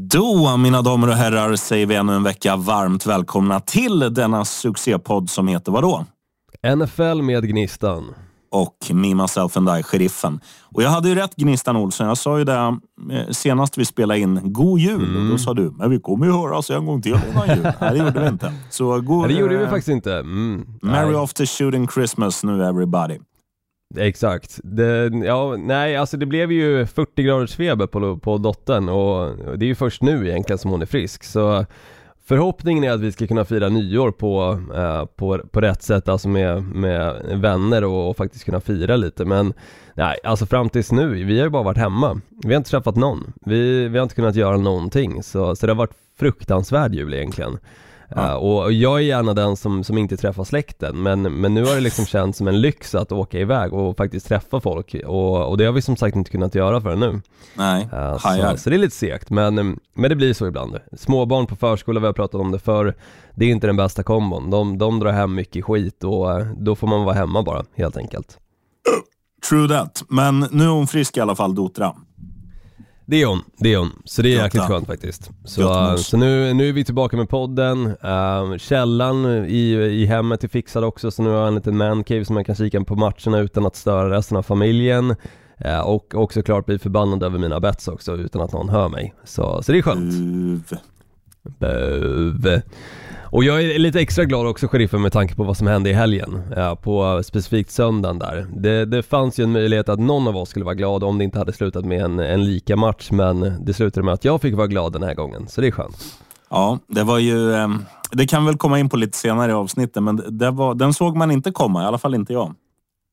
Då, mina damer och herrar, säger vi ännu en vecka varmt välkomna till denna succépodd som heter vadå? NFL med Gnistan. Och Me, Myself and I, Sheriffen. Och jag hade ju rätt Gnistan Olsson. Jag sa ju det eh, senast vi spelade in. God jul! Mm. Och då sa du, men vi kommer ju höras en gång till innan jul. Nej, det gjorde vi inte. Så god, Nej, det gjorde vi faktiskt inte. Mm. Merry after shooting Christmas nu everybody. Exakt. Det, ja, nej, alltså det blev ju 40 graders feber på, på dottern och det är ju först nu egentligen som hon är frisk. Så förhoppningen är att vi ska kunna fira nyår på, eh, på, på rätt sätt, alltså med, med vänner och, och, faktiskt kunna fira lite. Men nej, alltså fram tills nu, vi har ju bara varit hemma. Vi har inte träffat någon. Vi, vi har inte kunnat göra någonting. Så, så det har varit fruktansvärd jul egentligen. Ja. Uh, och jag är gärna den som, som inte träffar släkten men, men nu har det liksom känts som en lyx att åka iväg och faktiskt träffa folk och, och det har vi som sagt inte kunnat göra förrän nu. Nej, uh, så, så, det är lite segt men, men det blir så ibland. Småbarn på förskola, vi har pratat om det förr, det är inte den bästa kombon. De, de drar hem mycket skit och uh, då får man vara hemma bara helt enkelt. True that, men nu är hon frisk i alla fall Dotra. Det är hon, det är hon. Så det är jäkligt skönt faktiskt. Så, så nu, nu är vi tillbaka med podden. Uh, källan i, i hemmet är fixad också så nu har jag en liten mancave som jag kan kika på matcherna utan att störa resten av familjen. Uh, och också klart bli förbannad över mina bets också utan att någon hör mig. Så, så det är skönt. Buv. Buv. Och jag är lite extra glad också sheriffen med tanke på vad som hände i helgen, ja, på specifikt söndagen där. Det, det fanns ju en möjlighet att någon av oss skulle vara glad om det inte hade slutat med en, en lika match men det slutade med att jag fick vara glad den här gången, så det är skönt. Ja, det var ju, ehm, det kan väl komma in på lite senare i avsnittet men var, den såg man inte komma, i alla fall inte jag.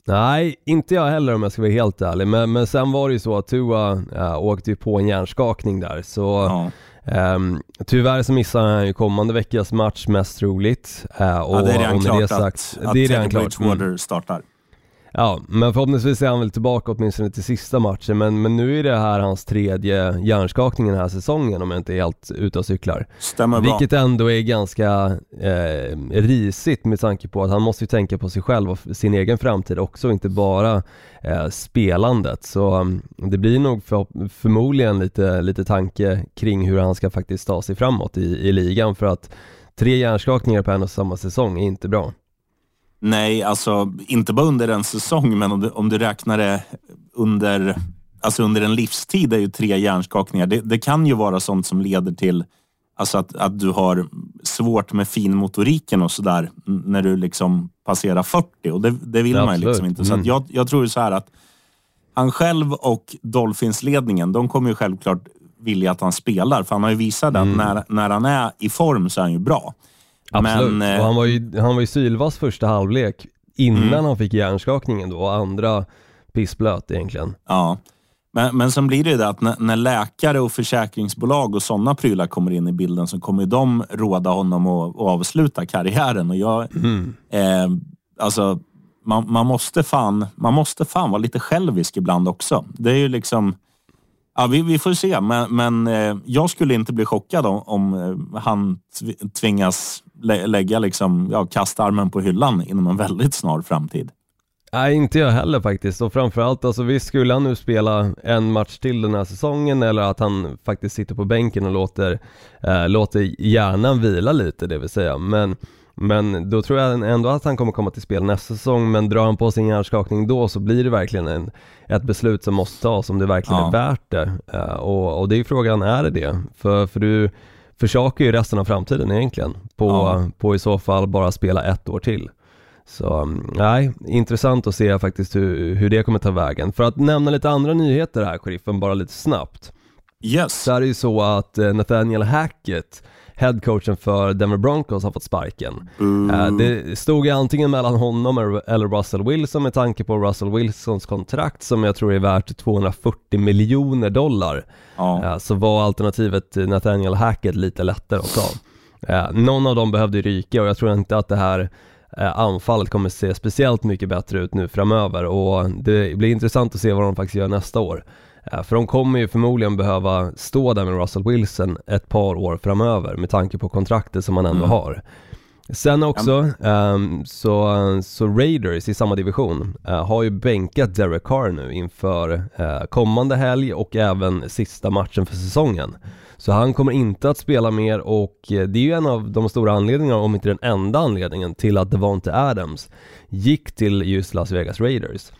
Nej, inte jag heller om jag ska vara helt ärlig. Men, men sen var det ju så att Tua äh, åkte på en hjärnskakning där. Så ja. Um, tyvärr så missar han ju kommande veckas match mest troligt. Uh, och, ja, det är redan klart det sagt, att, det är redan klart. Mm. startar. Ja, men förhoppningsvis är han väl tillbaka åtminstone till sista matchen men, men nu är det här hans tredje hjärnskakning den här säsongen om jag inte är helt ute och cyklar. Stämmer bra. Vilket ändå är ganska eh, risigt med tanke på att han måste ju tänka på sig själv och sin egen framtid också, inte bara eh, spelandet. Så um, det blir nog för, förmodligen lite, lite tanke kring hur han ska faktiskt ta sig framåt i, i ligan för att tre hjärnskakningar på en och samma säsong är inte bra. Nej, alltså inte bara under en säsong, men om du, om du räknar det under, alltså under en livstid är ju tre hjärnskakningar. Det, det kan ju vara sånt som leder till alltså att, att du har svårt med finmotoriken och sådär när du liksom passerar 40 och det, det vill ja, man ju liksom inte. Så mm. jag, jag tror så här att han själv och Dolphins-ledningen, de kommer ju självklart vilja att han spelar, för han har ju visat mm. att när, när han är i form så är han ju bra. Absolut, Men, och han var ju, han var ju sylvass första halvlek innan mm. han fick hjärnskakningen då och andra pissblöt egentligen. Ja, men, men sen blir det ju det att när, när läkare och försäkringsbolag och sådana prylar kommer in i bilden så kommer de råda honom att, att avsluta karriären. Och jag, mm. eh, alltså, man, man, måste fan, man måste fan vara lite självisk ibland också. Det är ju liksom Ja, vi, vi får se, men, men eh, jag skulle inte bli chockad om, om eh, han tvingas lä lägga liksom, ja, kastarmen på hyllan inom en väldigt snar framtid. Nej, inte jag heller faktiskt. Och framförallt, alltså visst skulle han nu spela en match till den här säsongen eller att han faktiskt sitter på bänken och låter, eh, låter hjärnan vila lite, det vill säga. Men men då tror jag ändå att han kommer komma till spel nästa säsong, men drar han på sin hjärnskakning då så blir det verkligen en, ett beslut som måste tas om det verkligen ja. är värt det. Uh, och, och det är frågan, är det det? För, för du försakar ju resten av framtiden egentligen på, ja. på i så fall bara spela ett år till. Så mm, nej, intressant att se faktiskt hur, hur det kommer ta vägen. För att nämna lite andra nyheter här, sheriffen, bara lite snabbt. Yes. Så är det ju så att eh, Nathaniel Hackett headcoachen för Denver Broncos har fått sparken. Mm. Det stod antingen mellan honom eller Russell Wilson med tanke på Russell Wilsons kontrakt som jag tror är värt 240 miljoner dollar. Ja. Så var alternativet Nathaniel Hackett lite lättare att ta. Någon av dem behövde ryka och jag tror inte att det här anfallet kommer se speciellt mycket bättre ut nu framöver och det blir intressant att se vad de faktiskt gör nästa år. För de kommer ju förmodligen behöva stå där med Russell Wilson ett par år framöver med tanke på kontraktet som man ändå mm. har. Sen också, um, så, så Raiders i samma division uh, har ju bänkat Derek Carr nu inför uh, kommande helg och även sista matchen för säsongen. Så han kommer inte att spela mer och det är ju en av de stora anledningarna, om inte den enda anledningen, till att Devonte Adams gick till just Las Vegas Raiders.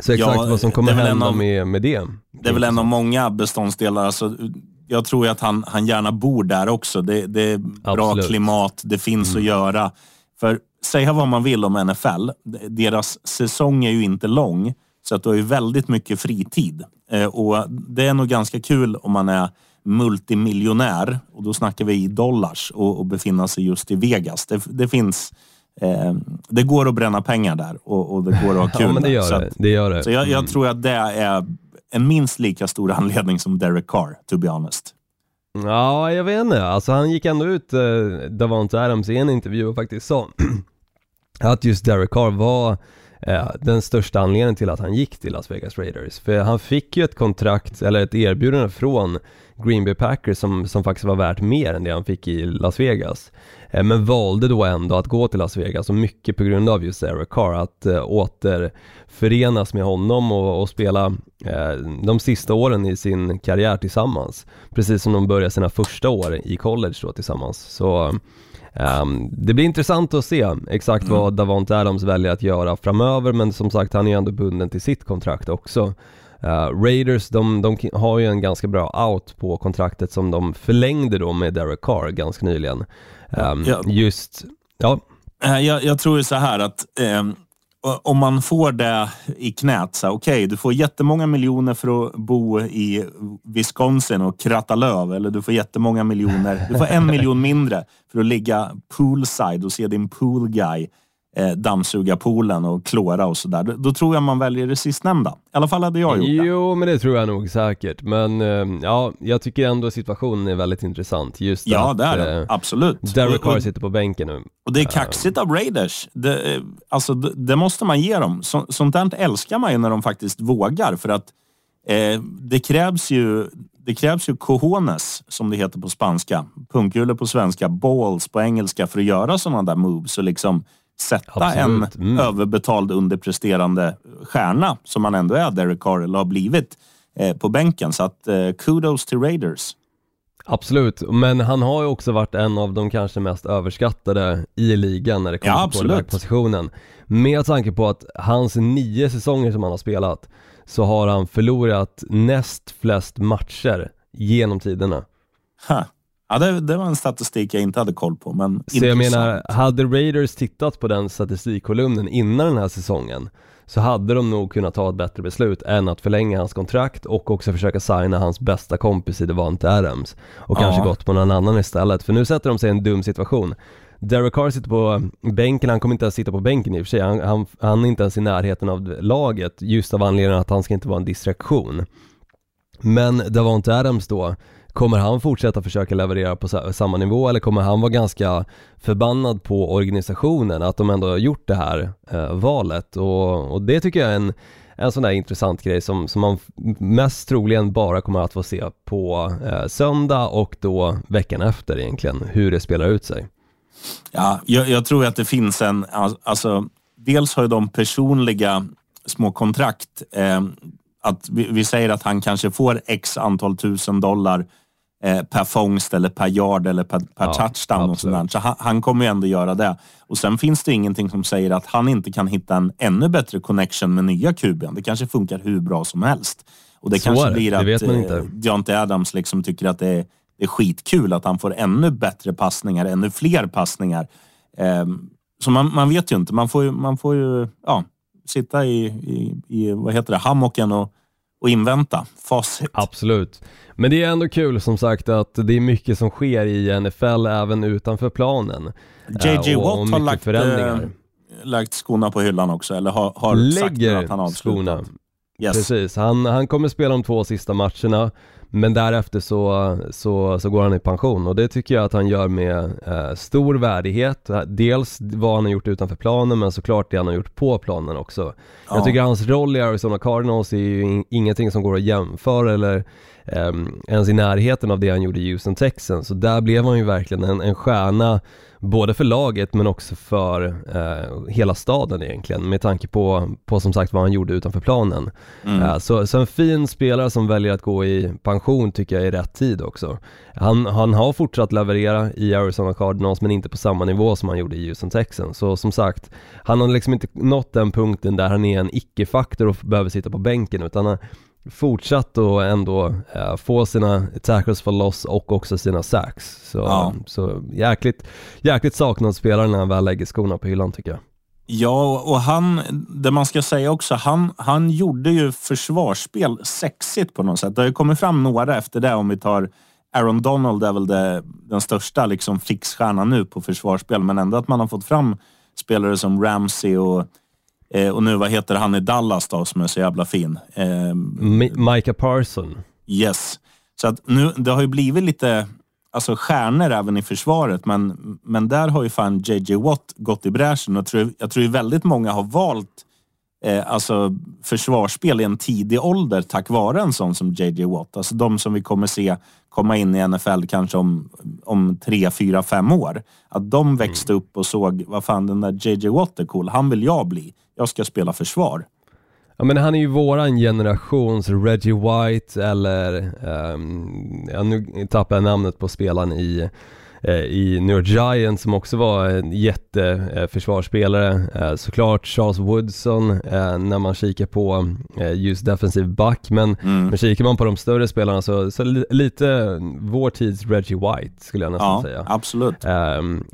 Så exakt ja, vad som kommer hända av, med, med det. Det är väl en av många beståndsdelar. Alltså, jag tror att han, han gärna bor där också. Det, det är bra Absolut. klimat, det finns mm. att göra. För säga vad man vill om NFL, deras säsong är ju inte lång. Så att du har ju väldigt mycket fritid. Eh, och det är nog ganska kul om man är multimiljonär, och då snackar vi i dollars, och, och befinna sig just i Vegas. Det, det finns... Eh, det går att bränna pengar där och, och det går att ha kul. ja, men det gör där. det. det, gör det. Så jag, jag mm. tror att det är en minst lika stor anledning som Derek Carr, to be honest. Ja, jag vet inte. Alltså han gick ändå ut, eh, Davante Adams i en intervju och faktiskt sa att just Derek Carr var eh, den största anledningen till att han gick till Las Vegas Raiders. För han fick ju ett kontrakt, eller ett erbjudande från Green Bay Packers som, som faktiskt var värt mer än det han fick i Las Vegas. Eh, men valde då ändå att gå till Las Vegas och mycket på grund av just Eric Carr, att äh, återförenas med honom och, och spela äh, de sista åren i sin karriär tillsammans. Precis som de började sina första år i college då tillsammans. Så Um, det blir intressant att se exakt mm. vad Davante Adams väljer att göra framöver men som sagt han är ju ändå bunden till sitt kontrakt också. Uh, Raiders, de, de, har ju en ganska bra out på kontraktet som de förlängde då med Derek Carr ganska nyligen. Um, ja. Just, ja. Eh, jag, jag, tror ju så här att um om man får det i knät, okej, okay, du får jättemånga miljoner för att bo i Wisconsin och kratta löv, eller du får jättemånga miljoner, du får en miljon mindre för att ligga poolside och se din pool guy eh, dammsuga poolen och klora och sådär. Då, då, tror jag man väljer det sistnämnda. I alla fall hade jag gjort det. Jo, men det tror jag nog säkert. Men eh, ja, jag tycker ändå situationen är väldigt intressant. Just ja, att, det är det. Eh, Absolut. Derek Carr sitter på bänken nu. Och det är kaxigt av Raiders. Det, eh, alltså, det, det, måste man ge dem. Så, sånt där älskar man ju när de faktiskt vågar. För att eh, det krävs ju det krävs ju cojones, som det heter på spanska, punkkulor på svenska, balls på engelska för att göra sådana där moves och liksom sätta Absolut. en mm. överbetald underpresterande stjärna, som han ändå är, Derek Carr, eller har blivit, eh, på bänken. Så att eh, kudos till Raiders. Absolut, men han har ju också varit en av de kanske mest överskattade i ligan när det kommer ja, till positionen. Med tanke på att hans nio säsonger som han har spelat så har han förlorat näst flest matcher genom tiderna. Ha. Ja, det, det, var en statistik jag inte hade koll på. Men så jag menar, hade Raiders tittat på den statistikkolumnen innan den här säsongen så hade de nog kunnat ta ett bättre beslut än att förlänga hans kontrakt och också försöka signa hans bästa kompis i Devante Adams och ja. kanske gått på någon annan istället. För nu sätter de sig i en dum situation. Derek Carr sitter på bänken, han kommer inte ens sitta på bänken i och för sig, han, han, han är inte ens i närheten av laget just av anledningen att han ska inte vara en distraktion. Men Davante Adams då, Kommer han fortsätta försöka leverera på samma nivå eller kommer han vara ganska förbannad på organisationen att de ändå har gjort det här eh, valet och, och, det tycker jag är en, en sån där intressant grej som, som man mest troligen bara kommer att få se på eh, söndag och då veckan efter egentligen, hur det spelar ut sig. Ja, jag, jag tror att det finns en, alltså dels har ju de personliga små kontrakt eh, att vi, vi, säger att han kanske får x antal tusen dollar eh, per fångst eller per yard eller per, per ja, touchdown. Och sådär. Så han, han, kommer ju ändå göra det. Och sen finns det ingenting som säger att han inte kan hitta en ännu bättre connection med nya kuben. Det kanske funkar hur bra som helst. Och det Så kanske det. blir att det eh, Deontay Adams liksom tycker att det är, det är skitkul att han får ännu bättre passningar, ännu fler passningar. Eh, så man, man vet ju inte. Man får ju, man får ju ja, sitta i, i, i vad heter det, hammocken och, och invänta facit. Absolut. Men det är ändå kul som sagt att det är mycket som sker i NFL även utanför planen. JJ äh, Watt har lagt, äh, lagt skorna på hyllan också, eller har, har Lägger sagt att han avslutat. Skorna. Yes. Precis, han, han kommer spela de två sista matcherna men därefter så, så, så går han i pension och det tycker jag att han gör med eh, stor värdighet. Dels vad han har gjort utanför planen men såklart det han har gjort på planen också. Ja. Jag tycker hans roll i Arizona Cardinals är ju in, ingenting som går att jämföra eller eh, ens i närheten av det han gjorde i Houston Texans. Så där blev han ju verkligen en, en stjärna både för laget men också för eh, hela staden egentligen med tanke på, på som sagt vad han gjorde utanför planen. Mm. Eh, så, så en fin spelare som väljer att gå i pension tycker jag är rätt tid också. Han, han har fortsatt leverera i Arizona Cardinals men inte på samma nivå som han gjorde i Houston Texans. Så som sagt, han har liksom inte nått den punkten där han är en icke-faktor och behöver sitta på bänken utan han, fortsatt att ändå äh, få sina tackles for loss och också sina sacks. Så, ja. så jäkligt, jäkligt saknad spelare när han väl lägger skorna på hyllan tycker jag. Ja, och han, det man ska säga också, han, han gjorde ju försvarsspel sexigt på något sätt. Det har ju kommit fram några efter det om vi tar Aaron Donald är väl det, den största liksom fixstjärnan nu på försvarsspel, men ändå att man har fått fram spelare som Ramsey och Eh, och nu, vad heter han i Dallas då, som är så jävla fin? Eh, Micah Parson. Yes. Så att nu, det har ju blivit lite alltså stjärnor även i försvaret, men, men där har ju fan JJ Watt gått i bräschen och tror, jag tror ju väldigt många har valt eh, alltså försvarsspel i en tidig ålder tack vare en sån som JJ Watt. Alltså de som vi kommer se komma in i NFL kanske om, om tre, fyra, fem år. Att de växte upp och såg, vad fan den där JJ Watt är cool, han vill jag bli. Jag ska spela försvar. Ja men han är ju våran generations Reggie White eller, um, ja, nu tappar jag namnet på spelaren i Eh, i New York Giants som också var en jätteförsvarsspelare. Eh, såklart Charles Woodson eh, när man kikar på just defensiv back men, mm. men kikar man på de större spelarna så, så lite vår tids Reggie White skulle jag nästan ja, säga. Absolut.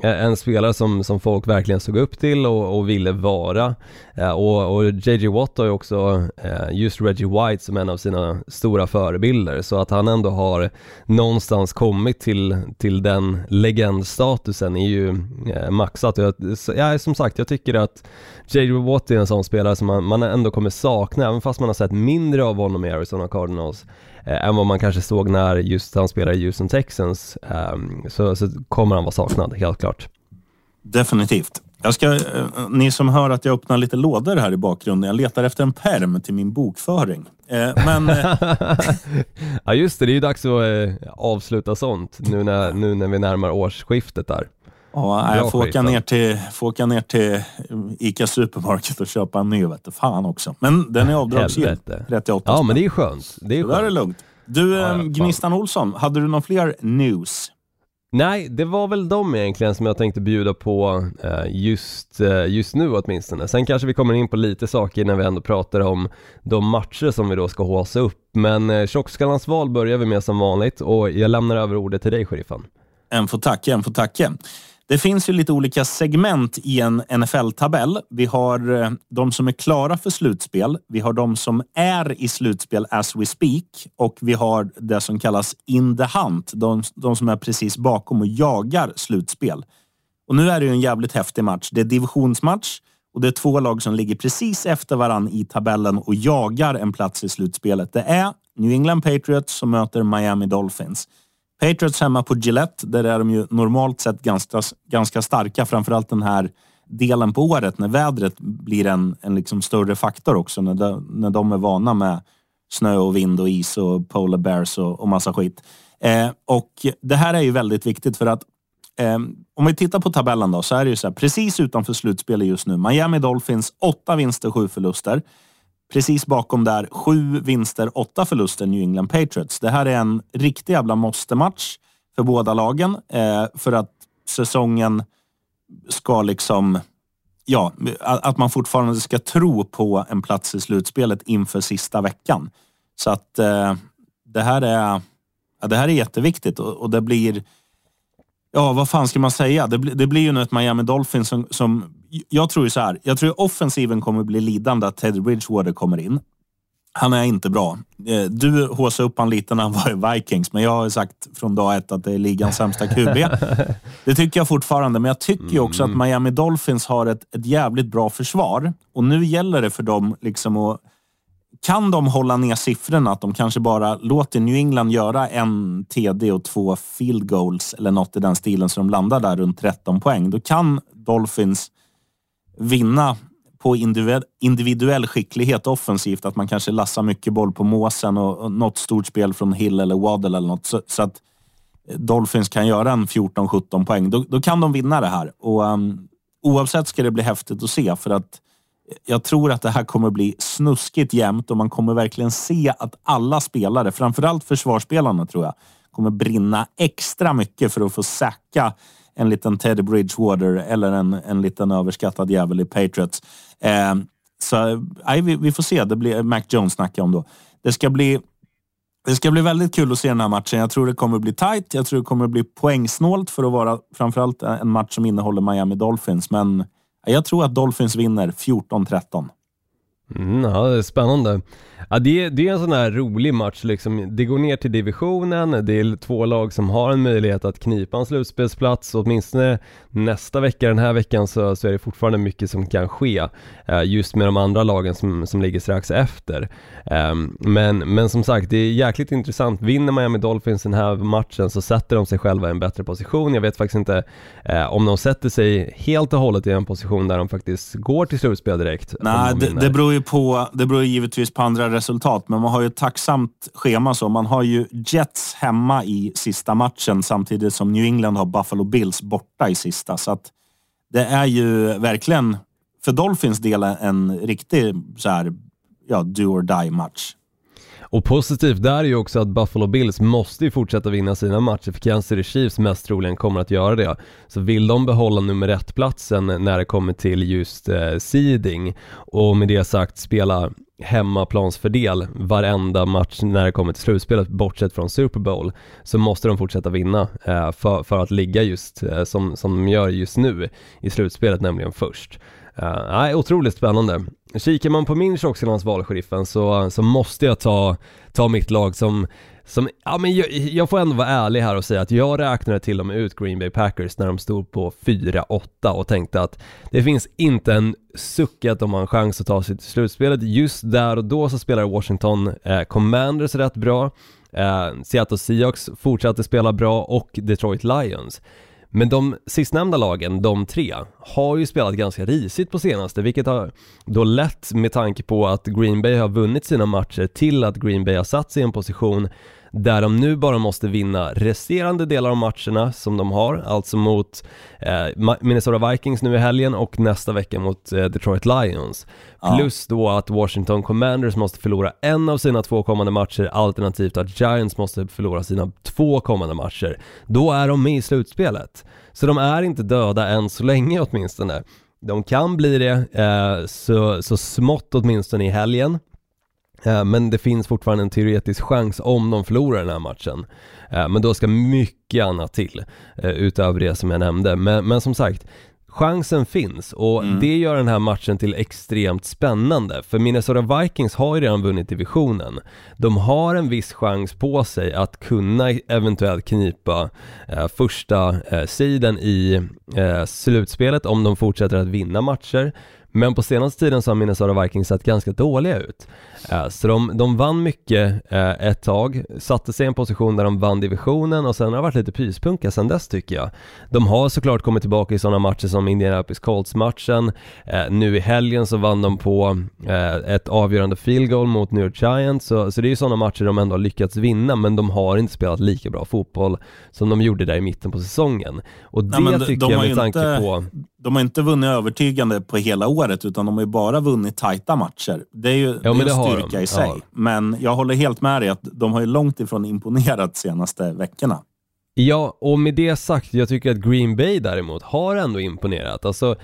En spelare som, som folk verkligen såg upp till och, och ville vara Eh, och, och JJ Watt har ju också eh, just Reggie White som en av sina stora förebilder så att han ändå har någonstans kommit till, till den legendstatusen är ju eh, maxat. Jag, ja, som sagt, jag tycker att J.J. Watt är en sån spelare som man, man ändå kommer sakna, även fast man har sett mindre av honom i Arizona Cardinals eh, än vad man kanske såg när just han spelade i Houston Texans, eh, så, så kommer han vara saknad, helt klart. Definitivt. Jag ska, eh, ni som hör att jag öppnar lite lådor här i bakgrunden, jag letar efter en perm till min bokföring. Eh, men... Eh, ja just det, det är ju dags att avsluta sånt nu när, nu när vi närmar årsskiftet där. Ja, jag får åka, ner till, får åka ner till ICA Supermarket och köpa en ny, vet Fan också. Men den är avdragsgill. 38 Ja, men det är skönt. Det är skönt. där är lugnt. Du, ja, Gnistan Olsson, hade du någon fler news? Nej, det var väl de egentligen som jag tänkte bjuda på eh, just, eh, just nu åtminstone. Sen kanske vi kommer in på lite saker när vi ändå pratar om de matcher som vi då ska håsa upp. Men eh, Tjockskallans val börjar vi med som vanligt och jag lämnar över ordet till dig, sheriffen. En får tacka, en får tacka. Det finns ju lite olika segment i en NFL-tabell. Vi har eh, de som är klara för slutspel. Vi har de som är i slutspel as we speak och vi har det som kallas in the hunt. De, de som är precis bakom och jagar slutspel. Och nu är det ju en jävligt häftig match. Det är divisionsmatch och det är två lag som ligger precis efter varann i tabellen och jagar en plats i slutspelet. Det är New England Patriots som möter Miami Dolphins. Patriots hemma på Gillette, där är de ju normalt sett ganska, ganska starka. Framförallt den här delen på året när vädret blir en, en liksom större faktor också. När de, när de är vana med snö och vind och is och polar bears och, och massa skit. Eh, och det här är ju väldigt viktigt för att eh, om vi tittar på tabellen då så är det ju så här, precis utanför slutspelet just nu. Miami Dolphins, åtta vinster, sju förluster. Precis bakom där, sju vinster, åtta förluster New England Patriots. Det här är en riktig jävla måste-match för båda lagen eh, för att säsongen ska liksom... Ja, att man fortfarande ska tro på en plats i slutspelet inför sista veckan. Så att eh, det här är, ja, det här är jätteviktigt och, och det blir Ja, vad fan ska man säga? Det, det blir ju nu ett Miami Dolphins som, som jag tror ju så här. Jag tror offensiven kommer bli lidande att Teddy Bridgewater kommer in. Han är inte bra. Eh, du håsade upp han lite när han var i Vikings, men jag har sagt från dag ett att det är ligans sämsta QB. Det tycker jag fortfarande, men jag tycker också att mm. Miami Dolphins har ett, ett jävligt bra försvar. Och nu gäller det för dem liksom att kan de hålla ner siffrorna, att de kanske bara låter New England göra en TD och två field goals eller något i den stilen så de landar där runt 13 poäng, då kan Dolphins vinna på individuell skicklighet offensivt. Att man kanske lassar mycket boll på måsen och, något stort spel från Hill eller Waddle eller något. Så, så att Dolphins kan göra en 14-17 poäng. Då, då, kan de vinna det här. Och, um, oavsett ska det bli häftigt att se för att jag tror att det här kommer bli snuskigt jämnt och man kommer verkligen se att alla spelare, framförallt försvarsspelarna tror jag, kommer brinna extra mycket för att få säkra en liten Teddy Bridgewater eller en, en liten överskattad jävel i Patriots. Eh, så nej, vi, vi, får se. Det blir Mac Jones snackar om då. Det ska bli det ska bli väldigt kul att se den här matchen. Jag tror det kommer bli tight. Jag tror det kommer bli poängsnålt för att vara framförallt en match som innehåller Miami Dolphins. Men jag tror att Dolphins vinner 14-13. Mm, ja, det är spännande. Ja, det, det är en sån här rolig match liksom. Det går ner till divisionen, det är två lag som har en möjlighet att knipa en slutspelsplats. Åtminstone nästa vecka, den här veckan, så, så är det fortfarande mycket som kan ske. Eh, just med de andra lagen som, som ligger strax efter. Eh, men, men som sagt, det är jäkligt intressant. Vinner Miami Dolphins den här matchen så sätter de sig själva i en bättre position. Jag vet faktiskt inte eh, om de sätter sig helt och hållet i en position där de faktiskt går till slutspel direkt. Nej, de det, det beror ju på, det beror givetvis på andra resultat, men man har ju ett tacksamt schema. så. Man har ju Jets hemma i sista matchen samtidigt som New England har Buffalo Bills borta i sista. Så att det är ju verkligen för Dolphins del en riktig så här, ja, do or die match. Och positivt där är ju också att Buffalo Bills måste ju fortsätta vinna sina matcher för Kansas City Chiefs mest troligen kommer att göra det. Så vill de behålla nummer ett-platsen när det kommer till just eh, seeding och med det sagt spela hemmaplansfördel varenda match när det kommer till slutspelet bortsett från Super Bowl så måste de fortsätta vinna eh, för, för att ligga just eh, som, som de gör just nu i slutspelet nämligen först. Eh, otroligt spännande. Kikar man på min tjockskillans valsheriffen så, så måste jag ta, ta mitt lag som, som ja men jag, jag, får ändå vara ärlig här och säga att jag räknade till och med ut Green Bay Packers när de stod på 4-8 och tänkte att det finns inte en suck att de har en chans att ta sig till slutspelet. Just där och då så spelar Washington eh, Commanders rätt bra, eh, Seattle Seahawks fortsatte spela bra och Detroit Lions. Men de sistnämnda lagen, de tre, har ju spelat ganska risigt på senaste, vilket har då lett med tanke på att Green Bay har vunnit sina matcher till att Green Bay har satt sig i en position där de nu bara måste vinna resterande delar av matcherna som de har, alltså mot eh, Minnesota Vikings nu i helgen och nästa vecka mot eh, Detroit Lions. Ja. Plus då att Washington Commanders måste förlora en av sina två kommande matcher alternativt att Giants måste förlora sina två kommande matcher. Då är de med i slutspelet. Så de är inte döda än så länge åtminstone. De kan bli det, eh, så, så smått åtminstone i helgen. Eh, men det finns fortfarande en teoretisk chans om de förlorar den här matchen. Eh, men då ska mycket annat till eh, utöver det som jag nämnde. Men, men som sagt, chansen finns och mm. det gör den här matchen till extremt spännande. För Minnesota Vikings har ju redan vunnit divisionen. De har en viss chans på sig att kunna eventuellt knipa eh, första eh, sidan i eh, slutspelet om de fortsätter att vinna matcher. Men på senaste tiden så har Minnesota Vikings sett ganska dåliga ut. Eh, så de, de vann mycket eh, ett tag, satte sig i en position där de vann divisionen och sen har det varit lite pyspunka sen dess tycker jag. De har såklart kommit tillbaka i sådana matcher som Indianapolis Colts-matchen. Eh, nu i helgen så vann de på ett avgörande field goal mot New York Giants. Så, så det är ju sådana matcher de ändå har lyckats vinna men de har inte spelat lika bra fotboll som de gjorde där i mitten på säsongen. Och det Nej, tycker de jag med tanke inte... på de har inte vunnit övertygande på hela året, utan de har ju bara vunnit tajta matcher. Det är ju ja, det är en styrka i sig. Ja. Men jag håller helt med dig att de har ju långt ifrån imponerat de senaste veckorna. Ja, och med det sagt, jag tycker att Green Bay däremot har ändå imponerat. Alltså,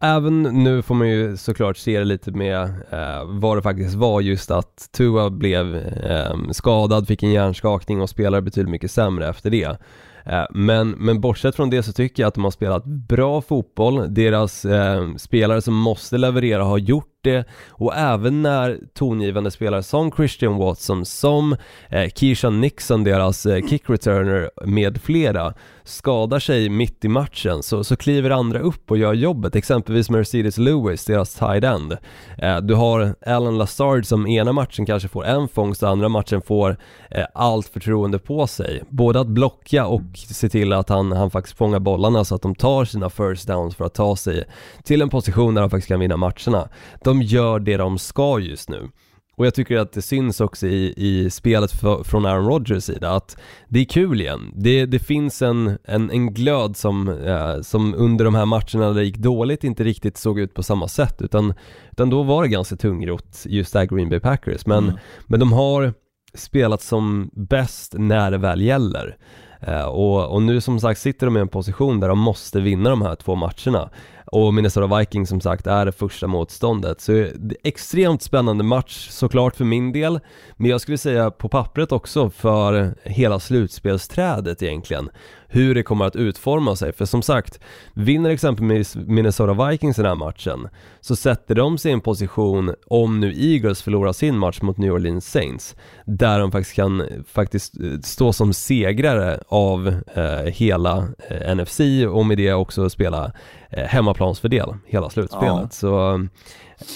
även nu får man ju såklart se det lite med eh, vad det faktiskt var just att Tua blev eh, skadad, fick en hjärnskakning och spelade betydligt mycket sämre efter det. Eh, men, men bortsett från det så tycker jag att de har spelat bra fotboll. Deras eh, spelare som måste leverera har gjort det och även när tongivande spelare som Christian Watson, som eh, Keisha Nixon, deras eh, kick returner med flera skadar sig mitt i matchen så, så kliver andra upp och gör jobbet, exempelvis Mercedes Lewis, deras tight end. Eh, du har Alan Lazard som ena matchen kanske får en fångst och andra matchen får eh, allt förtroende på sig. Både att blocka och se till att han, han faktiskt fångar bollarna så att de tar sina first downs för att ta sig till en position där de faktiskt kan vinna matcherna. De gör det de ska just nu. Och jag tycker att det syns också i, i spelet för, från Aaron Rodgers sida att det är kul igen. Det, det finns en, en, en glöd som, eh, som under de här matcherna där det gick dåligt inte riktigt såg ut på samma sätt utan, utan då var det ganska tungrot just där Green Bay Packers. Men, mm. men de har spelat som bäst när det väl gäller. Eh, och, och nu som sagt sitter de i en position där de måste vinna de här två matcherna. Och Minnesota Vikings som sagt är det första motståndet. Så det är extremt spännande match såklart för min del, men jag skulle säga på pappret också för hela slutspelsträdet egentligen hur det kommer att utforma sig. För som sagt, vinner exempelvis Minnesota Vikings den här matchen så sätter de sig i en position, om nu Eagles förlorar sin match mot New Orleans Saints, där de faktiskt kan faktiskt eh, stå som segrare av eh, hela eh, NFC och med det också spela eh, hemmaplansfördel hela slutspelet. Ja. Så eh,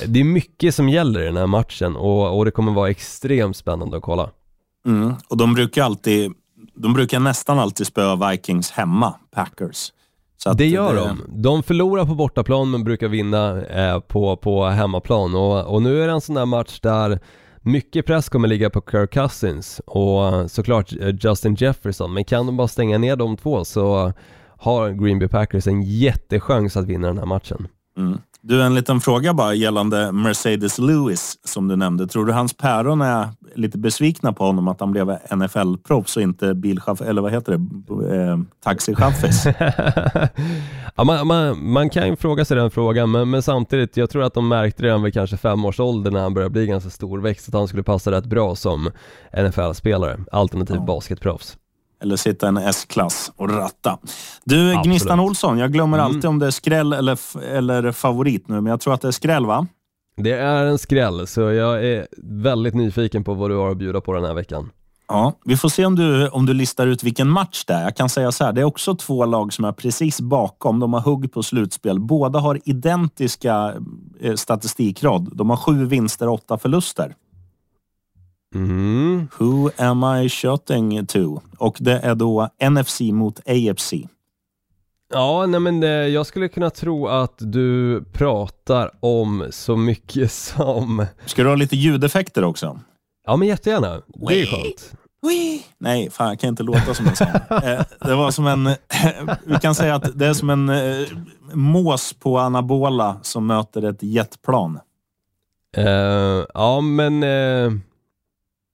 det är mycket som gäller i den här matchen och, och det kommer vara extremt spännande att kolla. Mm. Och de brukar alltid de brukar nästan alltid spöa Vikings hemma, Packers. det gör det... de. De förlorar på bortaplan men brukar vinna eh, på, på hemmaplan och, och nu är det en sån där match där mycket press kommer ligga på Kirk Cousins och såklart eh, Justin Jefferson, men kan de bara stänga ner de två så har Green Bay Packers en jättechans att vinna den här matchen. Mm. Du, en liten fråga bara gällande Mercedes Lewis som du nämnde. Tror du hans päron är lite besvikna på honom att han blev NFL-proffs och inte bilchaff eller vad heter det, eh, taxichaffis? ja, man, man, man, kan ju fråga sig den frågan, men, men, samtidigt, jag tror att de märkte redan vid kanske fem års ålder när han började bli ganska storväxt att han skulle passa rätt bra som NFL-spelare, alternativ ja. basketproffs. Eller sitta en S-klass och ratta. Du, Absolut. Gnistan Olsson, jag glömmer mm. alltid om det är skräll eller, eller favorit nu, men jag tror att det är skräll va? Det är en skräll, så jag är väldigt nyfiken på vad du har att bjuda på den här veckan. Ja, vi får se om du, om du listar ut vilken match det är. Jag kan säga så här, det är också två lag som är precis bakom. De har hugg på slutspel. Båda har identiska eh, statistikrad. De har sju vinster och åtta förluster. Mm. Who am I shooting to? Och det är då NFC mot AFC. Ja, nej men eh, jag skulle kunna tro att du pratar om så mycket som... Ska du ha lite ljudeffekter också? Ja, men jättegärna. Det är skönt. Nej, fan jag kan inte låta som en sån. Eh, det var som en... vi kan säga att det är som en eh, mås på anabola som möter ett jetplan. Uh, ja, men... Uh,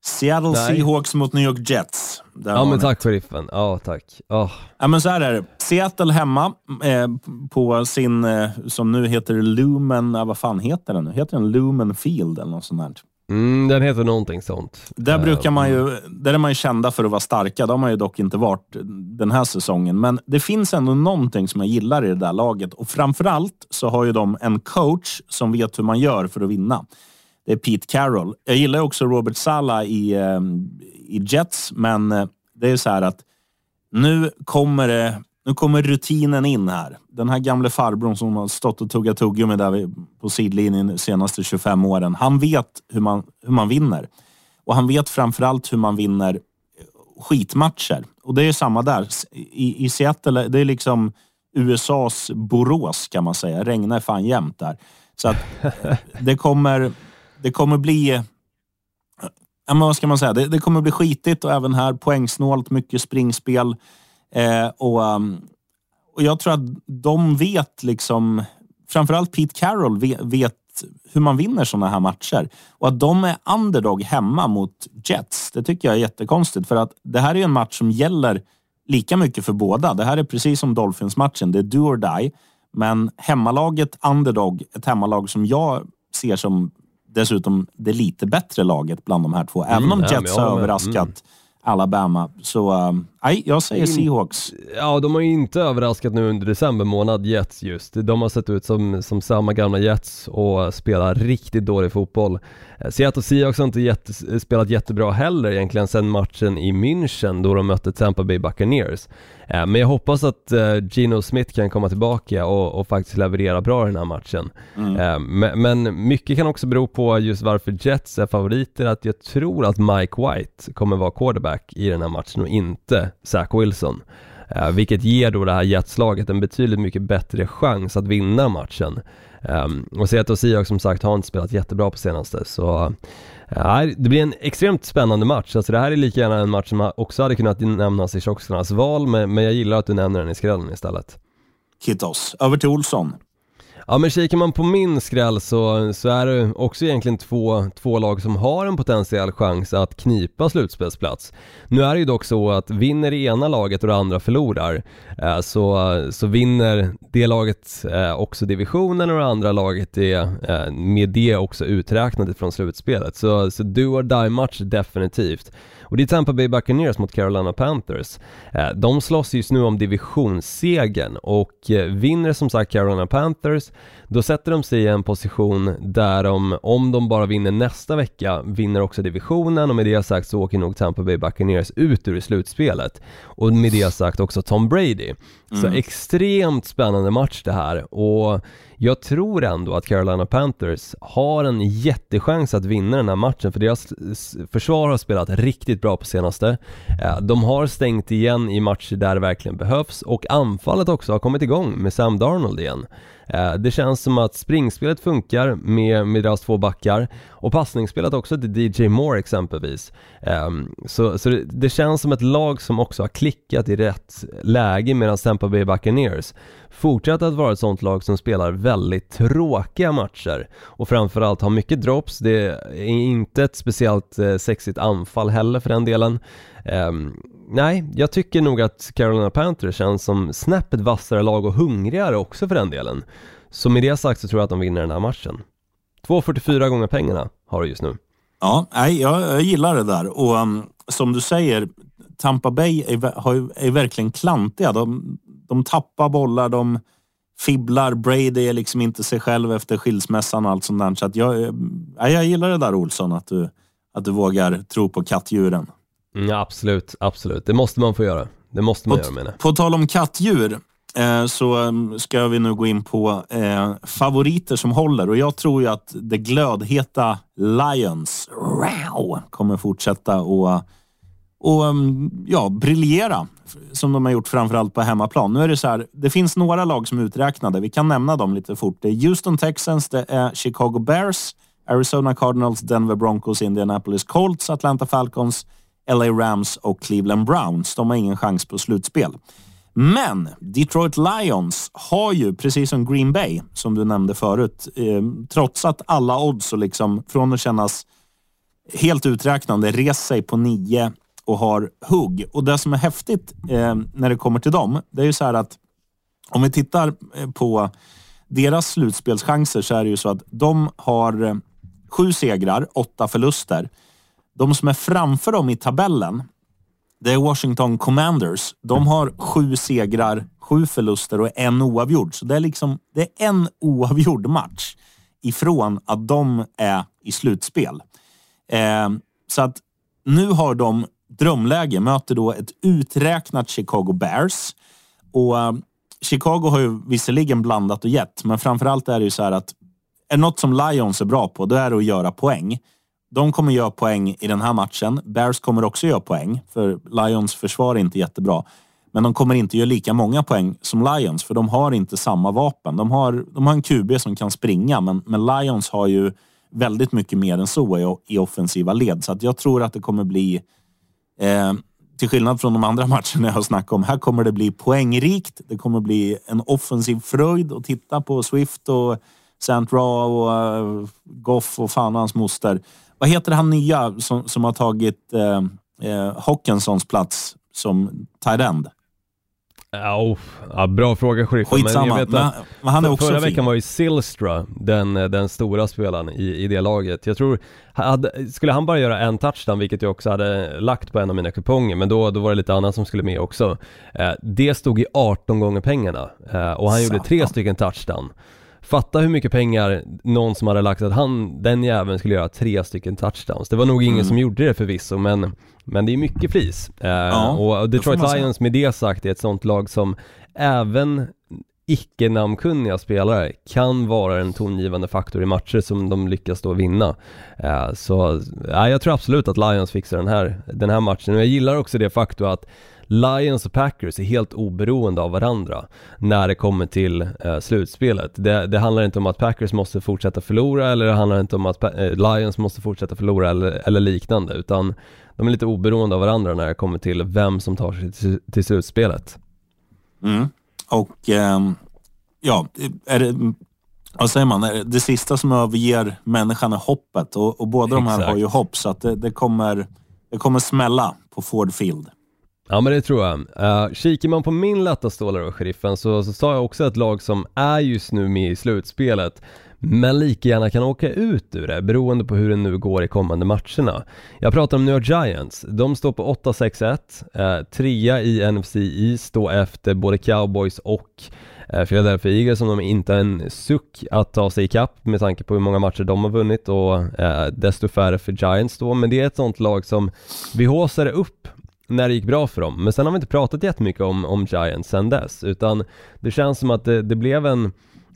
Seattle Nej. Seahawks mot New York Jets. Där ja, men tack sheriffen. Ja, tack. Oh. Ja, men så här är det. Seattle hemma eh, på sin, eh, som nu heter Lumen, eh, vad fan heter den nu? Heter den Lumen Field eller något sånt där? Mm, den heter någonting sånt. Där, brukar man ju, där är man ju kända för att vara starka. Det har man ju dock inte varit den här säsongen. Men det finns ändå någonting som jag gillar i det där laget. Och framförallt så har ju de en coach som vet hur man gör för att vinna det är Pete Carroll. Jag gillar också Robert Sala i, eh, i Jets, men eh, det är så här att nu kommer, det, nu kommer rutinen in här. Den här gamle farbrorn som har stått och tuggat tuggummi där på sidlinjen de senaste 25 åren. Han vet hur man, hur man vinner. Och han vet framförallt hur man vinner skitmatcher. Och det är samma där. I, i Seattle, det är liksom USAs Borås kan man säga. Regnar fan jämt där. Så att det kommer det kommer bli... Ja, men vad ska man säga? Det, det kommer bli skitigt och även här poängsnålt, mycket springspel. Eh, och, um, och Jag tror att de vet, liksom, framförallt Pete Carroll vet, vet hur man vinner sådana här matcher. Och att de är underdog hemma mot Jets, det tycker jag är jättekonstigt. För att det här är en match som gäller lika mycket för båda. Det här är precis som Dolphins-matchen. Det är do or die. Men hemmalaget underdog, ett hemmalag som jag ser som dessutom det lite bättre laget bland de här två. Även mm, om Jets har överraskat mm. Alabama så, um, nej, jag säger Seahawks. Ja, de har ju inte överraskat nu under december månad, Jets just. De har sett ut som, som samma gamla Jets och spelar riktigt dålig fotboll. Eh, Seattle Seahawks har inte jätte, spelat jättebra heller egentligen sedan matchen i München då de mötte Tampa Bay Buccaneers. Eh, men jag hoppas att eh, Gino Smith kan komma tillbaka och, och faktiskt leverera bra i den här matchen. Mm. Men mycket kan också bero på just varför Jets är favoriter, att jag tror att Mike White kommer vara quarterback i den här matchen och inte Zach Wilson. Uh, vilket ger då det här Jetslaget en betydligt mycket bättre chans att vinna matchen. Um, och Seattle Seahawks som sagt har inte spelat jättebra på senaste så uh, det blir en extremt spännande match. Alltså det här är lika gärna en match som också hade kunnat nämnas i tjocksarnas val men, men jag gillar att du nämner den i skrällen istället. Kittos, över till Olsson. Ja men kikar man på min skräll så, så är det också egentligen två, två lag som har en potentiell chans att knipa slutspelsplats. Nu är det ju dock så att vinner det ena laget och det andra förlorar eh, så, så vinner det laget eh, också divisionen och det andra laget är eh, med det också uträknat från slutspelet. Så, så do or die match definitivt. Och det är Tampa Bay Buccaneers mot Carolina Panthers. Eh, de slåss just nu om divisionssegen och eh, vinner som sagt Carolina Panthers, då sätter de sig i en position där de, om de bara vinner nästa vecka, vinner också divisionen och med det sagt så åker nog Tampa Bay Buccaneers ut ur slutspelet. Och med det sagt också Tom Brady. Så mm. extremt spännande match det här och jag tror ändå att Carolina Panthers har en jättechans att vinna den här matchen för deras försvar har spelat riktigt bra på senaste. Eh, de har stängt igen i matcher där det verkligen behövs och anfallet också har kommit igång med Sam Darnold igen. Eh, det känns som att springspelet funkar med, med deras två backar och passningsspelet också till DJ Moore exempelvis. Ehm, så, så det, det, känns som ett lag som också har klickat i rätt läge medan Tampa Bay Buccaneers fortsätter att vara ett sånt lag som spelar väldigt tråkiga matcher och framförallt har mycket drops. Det är inte ett speciellt eh, sexigt anfall heller för den delen. Ehm, Nej, jag tycker nog att Carolina Panthers känns som snäppet vassare lag och hungrigare också för den delen. Så med det sagt så tror jag att de vinner den här matchen. 2,44 gånger pengarna har du just nu. Ja, nej, jag, jag gillar det där och um, som du säger, Tampa Bay är, har, är verkligen klantiga. De, de tappar bollar, de fibblar. Brady är liksom inte sig själv efter skilsmässan och allt sånt där. Så att jag, eh, ja, jag gillar det där Olsson, att du, att du vågar tro på kattdjuren. Mm, absolut, absolut. Det måste man få göra. Det måste man på, göra menar På tal om kattdjur eh, så mm, ska vi nu gå in på eh, favoriter som håller och jag tror ju att det glödheta Lions wow, kommer fortsätta och, och mm, ja, briljera som de har gjort framförallt på hemmaplan. Nu är det så här, det finns några lag som är uträknade. Vi kan nämna dem lite fort. Det är Houston Texans, det är Chicago Bears, Arizona Cardinals, Denver Broncos, Indianapolis Colts, Atlanta Falcons, LA Rams och Cleveland Browns. De har ingen chans på slutspel. Men Detroit Lions har ju, precis som Green Bay, som du nämnde förut, eh, trotsat alla odds och liksom från att kännas helt uträknande rest sig på nio och har hugg. Och det som är häftigt eh, när det kommer till dem, det är ju så här att om vi tittar eh, på deras slutspelschanser så är det ju så att de har eh, sju segrar, åtta förluster. De som är framför dem i tabellen, det är Washington Commanders. De har sju segrar, sju förluster och en oavgjord. Så det är liksom det är en oavgjord match ifrån att de är i slutspel. Eh, så att nu har de drömläge, möter då ett uträknat Chicago Bears. Och eh, Chicago har ju visserligen blandat och gett, men framförallt är det ju så här att är något som Lions är bra på, då är det att göra poäng. De kommer göra poäng i den här matchen. Bears kommer också göra poäng, för Lions försvar är inte jättebra. Men de kommer inte göra lika många poäng som Lions, för de har inte samma vapen. De har, de har en QB som kan springa, men, men Lions har ju väldigt mycket mer än så i, i offensiva led. Så att jag tror att det kommer bli Eh, till skillnad från de andra matcherna jag har snackat om. Här kommer det bli poängrikt. Det kommer bli en offensiv fröjd att titta på Swift och Sant Ra och uh, Goff och fan och hans moster. Vad heter han nya som, som har tagit uh, uh, Hockensons plats som tight end? Ja, ja, bra fråga sheriffen. Skitsamma, men, jag vet att men, han är också Förra fin. veckan var ju Silstra den, den stora spelaren i, i det laget. Jag tror, hade, skulle han bara göra en touchdown, vilket jag också hade lagt på en av mina kuponger, men då, då var det lite annat som skulle med också. Eh, det stod i 18 gånger pengarna eh, och han Satan. gjorde tre stycken touchdown. Fatta hur mycket pengar någon som hade lagt att han, den jäveln skulle göra tre stycken touchdowns. Det var nog ingen mm. som gjorde det förvisso men, men det är mycket flis. Eh, ja, och Detroit Lions med det sagt är ett sånt lag som även icke-namnkunniga spelare kan vara en tongivande faktor i matcher som de lyckas då vinna. Eh, så ja, jag tror absolut att Lions fixar den här, den här matchen och jag gillar också det faktum att Lions och Packers är helt oberoende av varandra när det kommer till eh, slutspelet. Det, det, handlar inte om att Packers måste fortsätta förlora eller det handlar inte om att eh, Lions måste fortsätta förlora eller, eller, liknande utan de är lite oberoende av varandra när det kommer till vem som tar sig till, till slutspelet. Mm. Och eh, ja, är det, vad säger man, det sista som överger människan är hoppet och, och båda Exakt. de här har ju hopp så att det, det, kommer, det kommer smälla på Ford Field. Ja men det tror jag. Uh, kikar man på min lätta och sheriffen, så, så sa jag också ett lag som är just nu med i slutspelet men lika gärna kan åka ut ur det beroende på hur det nu går i kommande matcherna. Jag pratar om New York Giants. De står på 8-6-1, eh, trea i NFC East då efter både Cowboys och eh, Philadelphia Eagles som de inte har en suck att ta sig ikapp med tanke på hur många matcher de har vunnit och eh, desto färre för Giants då. Men det är ett sånt lag som vi håsade upp när det gick bra för dem. Men sen har vi inte pratat jättemycket om, om Giants sen dess, utan det känns som att det, det blev en,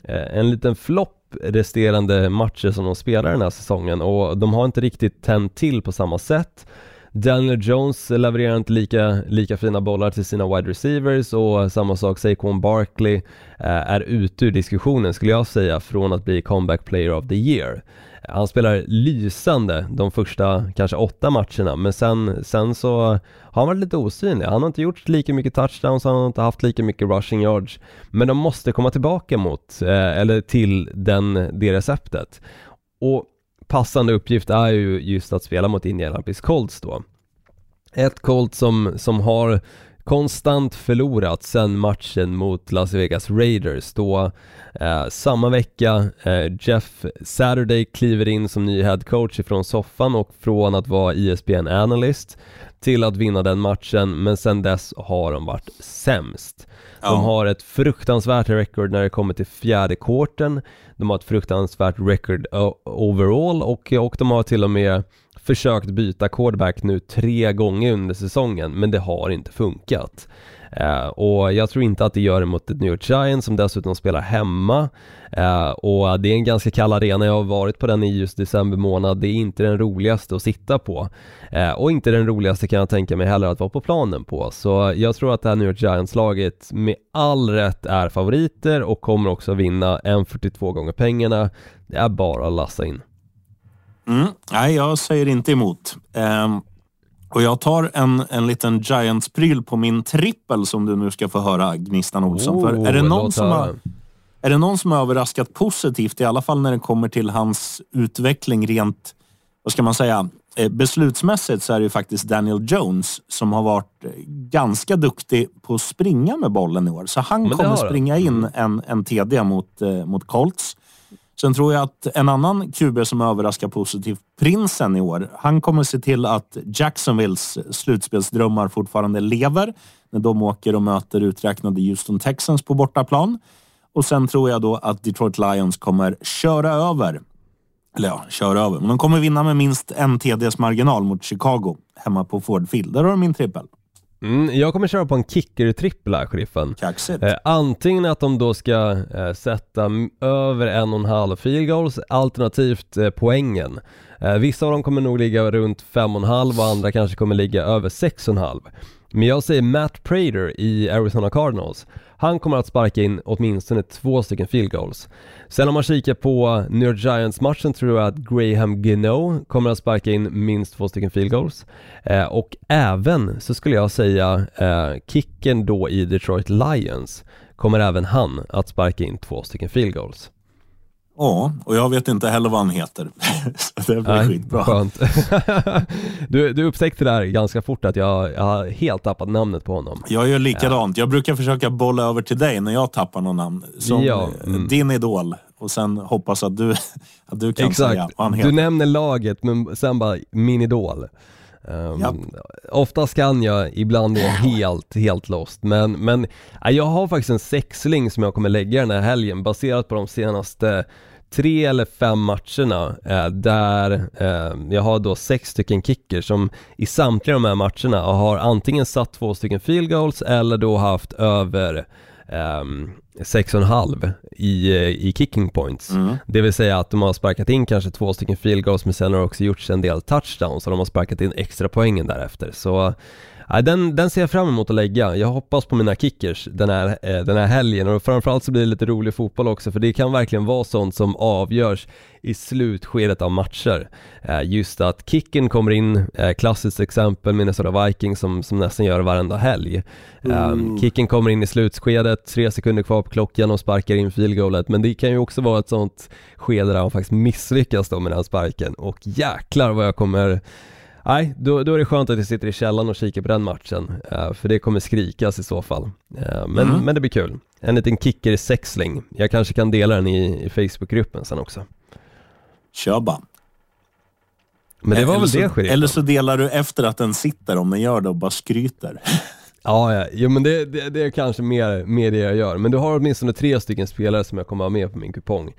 eh, en liten flopp resterande matcher som de spelar den här säsongen och de har inte riktigt tänt till på samma sätt. Daniel Jones levererar inte lika, lika fina bollar till sina wide receivers och samma sak Saquon Barkley eh, är ute ur diskussionen skulle jag säga från att bli comeback player of the year. Han spelar lysande de första kanske åtta matcherna men sen, sen så har han varit lite osynlig. Han har inte gjort lika mycket touchdowns, han har inte haft lika mycket rushing yards. Men de måste komma tillbaka mot, eh, eller till den, det receptet. Och passande uppgift är ju just att spela mot Indianapolis Colts då. Ett Colts som, som har konstant förlorat sen matchen mot Las Vegas Raiders då eh, samma vecka eh, Jeff Saturday kliver in som ny head coach ifrån soffan och från att vara ESPN analyst till att vinna den matchen men sen dess har de varit sämst. De har ett fruktansvärt record när det kommer till fjärde korten. De har ett fruktansvärt record overall och, och de har till och med försökt byta quarterback nu tre gånger under säsongen men det har inte funkat. Uh, och jag tror inte att det gör det mot ett New York Giants som dessutom spelar hemma. Uh, och det är en ganska kall arena, jag har varit på den i just december månad, det är inte den roligaste att sitta på. Uh, och inte den roligaste kan jag tänka mig heller att vara på planen på. Så jag tror att det här New York Giants-laget med all rätt är favoriter och kommer också vinna 1,42 gånger pengarna. Det är bara att lassa in. Mm. Nej, jag säger inte emot. Um, och jag tar en, en liten Giants-pryl på min trippel som du nu ska få höra, Gnistan Olsson. Oh, För är, det någon som har, är det någon som har överraskat positivt, i alla fall när det kommer till hans utveckling rent, vad ska man säga, eh, beslutsmässigt så är det ju faktiskt Daniel Jones som har varit eh, ganska duktig på att springa med bollen i år. Så han kommer springa in mm. en, en TD mot, eh, mot Colts. Sen tror jag att en annan QB som överraskar positivt, Prinsen i år, han kommer se till att Jacksonvilles slutspelsdrömmar fortfarande lever när de åker och möter uträknade Houston Texans på bortaplan. Och sen tror jag då att Detroit Lions kommer köra över, eller ja, köra över, men de kommer vinna med minst en TDs marginal mot Chicago hemma på Ford Field. Där har du min trippel. Mm, jag kommer köra på en kicker-trippel här, sheriffen. Eh, antingen att de då ska eh, sätta över en och en halv field goals, alternativt eh, poängen. Eh, vissa av dem kommer nog ligga runt fem och en halv och andra kanske kommer ligga över sex och en halv. Men jag säger Matt Prater i Arizona Cardinals. Han kommer att sparka in åtminstone två stycken field goals. Sen om man kikar på New York Giants-matchen tror jag att Graham Gino kommer att sparka in minst två stycken field goals. Eh, och även så skulle jag säga eh, kicken då i Detroit Lions kommer även han att sparka in två stycken field goals. Ja, och jag vet inte heller vad han heter. Så det blir Nej, skitbra. Skönt. du, du upptäckte där ganska fort att jag, jag har helt tappat namnet på honom. Jag gör likadant. Jag brukar försöka bolla över till dig när jag tappar någon namn. Som ja, mm. din idol. Och sen hoppas att du, att du kan Exakt. säga vad han heter. Du nämner laget, men sen bara min idol. Um, Oftast kan jag, ibland är jag helt, helt lost. Men, men jag har faktiskt en sexling som jag kommer lägga den här helgen baserat på de senaste tre eller fem matcherna eh, där eh, jag har då sex stycken kickers som i samtliga de här matcherna har antingen satt två stycken field goals eller då haft över um, 6,5 i, i kicking points. Mm. Det vill säga att de har sparkat in kanske två stycken field goals men sen har det också gjorts en del touchdowns och de har sparkat in extra poängen därefter. Så Ja, den, den ser jag fram emot att lägga. Jag hoppas på mina kickers den här, eh, den här helgen och framförallt så blir det lite rolig fotboll också för det kan verkligen vara sånt som avgörs i slutskedet av matcher. Eh, just att kicken kommer in, eh, klassiskt exempel Minnesota Vikings som, som nästan gör varenda helg. Mm. Kicken kommer in i slutskedet, tre sekunder kvar på klockan och sparkar in field goalet men det kan ju också vara ett sånt skede där han faktiskt misslyckas då med den sparken och jäklar vad jag kommer Nej, då, då är det skönt att jag sitter i källaren och kikar på den matchen, uh, för det kommer skrikas i så fall. Uh, men, mm. men det blir kul. En liten kicker i sexling. Jag kanske kan dela den i, i Facebookgruppen sen också. Kör bara. Men det var eller väl så, det sheriffen. Eller så delar du efter att den sitter om den gör det och bara skryter. Ja, ja. Jo, men det, det, det, är kanske mer, mer det jag gör. Men du har åtminstone tre stycken spelare som jag kommer ha med på min kupong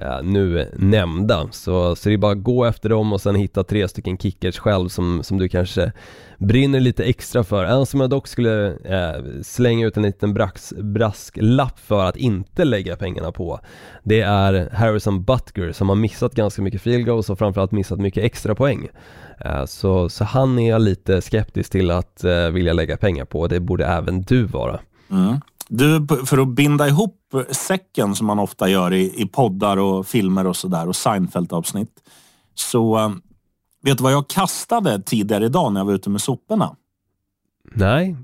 Eh, nu nämnda. Så, så det är bara att gå efter dem och sen hitta tre stycken kickers själv som, som du kanske brinner lite extra för. En som jag dock skulle eh, slänga ut en liten brax, brasklapp för att inte lägga pengarna på Det är Harrison Butker som har missat ganska mycket field goals och framförallt missat mycket extra poäng. Eh, så, så han är jag lite skeptisk till att eh, vilja lägga pengar på, det borde även du vara. Mm. Du, för att binda ihop säcken som man ofta gör i, i poddar och filmer och sådär och Seinfeld-avsnitt. Så eh, vet du vad jag kastade tidigare idag när jag var ute med soporna? Nej,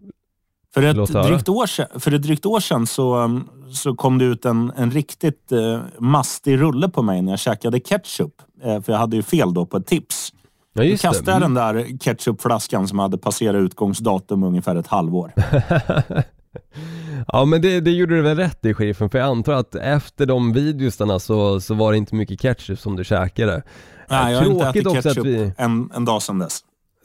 för ett, drygt år sedan, för ett drygt år sedan så, så kom det ut en, en riktigt eh, mastig rulle på mig när jag käkade ketchup. Eh, för jag hade ju fel då på ett tips. Ja, just då kastade jag den där ketchupflaskan som hade passerat utgångsdatum ungefär ett halvår. Ja men det, det gjorde du väl rätt i sheriffen, för jag antar att efter de videosarna så, så var det inte mycket ketchup som du käkade. Nej, jag har inte ätit ketchup vi... en, en dag sedan dess.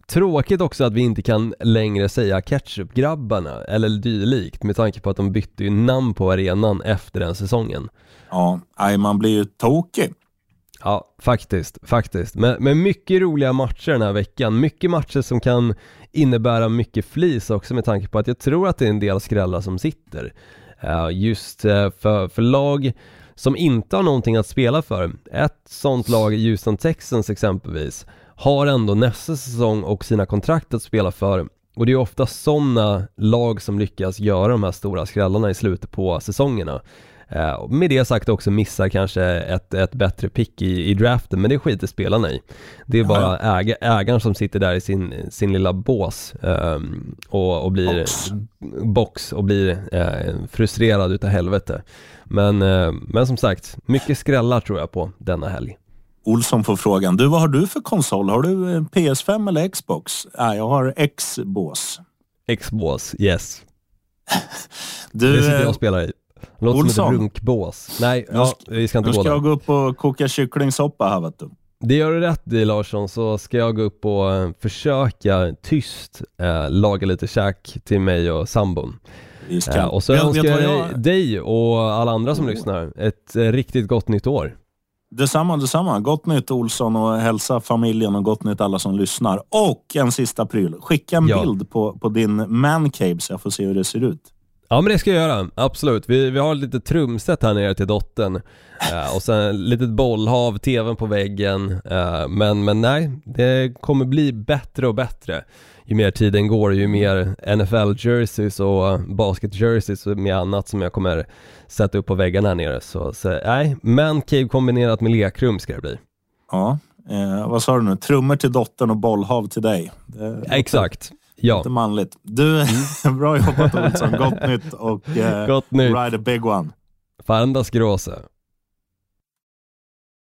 Tråkigt också att vi inte kan längre säga ketchupgrabbarna eller dylikt med tanke på att de bytte ju namn på arenan efter den säsongen. Ja, nej, man blir ju tokig. Ja, faktiskt, faktiskt. Men, men mycket roliga matcher den här veckan. Mycket matcher som kan innebära mycket flis också med tanke på att jag tror att det är en del skrällar som sitter. Uh, just uh, för, för lag som inte har någonting att spela för. Ett sånt lag, Houston Texans exempelvis, har ändå nästa säsong och sina kontrakt att spela för och det är ofta sådana lag som lyckas göra de här stora skrällarna i slutet på säsongerna. Eh, med det sagt också missar kanske ett, ett bättre pick i, i draften, men det skiter spelarna i. Det är bara äga, ägaren som sitter där i sin, sin lilla bås eh, och, och blir box, box och blir eh, frustrerad utav helvete. Men, eh, men som sagt, mycket skrällar tror jag på denna helg. Olsson får frågan, du vad har du för konsol? Har du eh, PS5 eller Xbox? Nej, jag har X-bås. X-bås, yes. du, det sitter jag och spelar i. Låter Olsson. som ett runkbås. Nej, ja, vi ska inte gå där. Nu ska jag gå upp och koka kycklingsoppa här vet du. Det gör du rätt i Larsson, så ska jag gå upp och uh, försöka tyst uh, laga lite käk till mig och sambon. Uh, och så önskar jag, jag dig och alla andra som oh. lyssnar ett riktigt gott nytt år. Detsamma, detsamma. Gott nytt Olsson och hälsa familjen och gott nytt alla som lyssnar. Och en sista pryl. Skicka en ja. bild på, på din mancave så jag får se hur det ser ut. Ja men det ska jag göra, absolut. Vi, vi har lite trumset här nere till dottern uh, och sen litet bollhav, tvn på väggen. Uh, men, men nej, det kommer bli bättre och bättre ju mer tiden går, ju mer NFL-jerseys och basket-jerseys och med annat som jag kommer sätta upp på väggarna här nere. Så, så nej, mancave kombinerat med lekrum ska det bli. Ja, eh, vad sa du nu? Trummor till dottern och bollhav till dig. Det, Exakt. Ja. Lite manligt. Du, mm. bra jobbat Olsson. Gott nytt och eh, Gott nytt. ride a big one. Farandas gråse.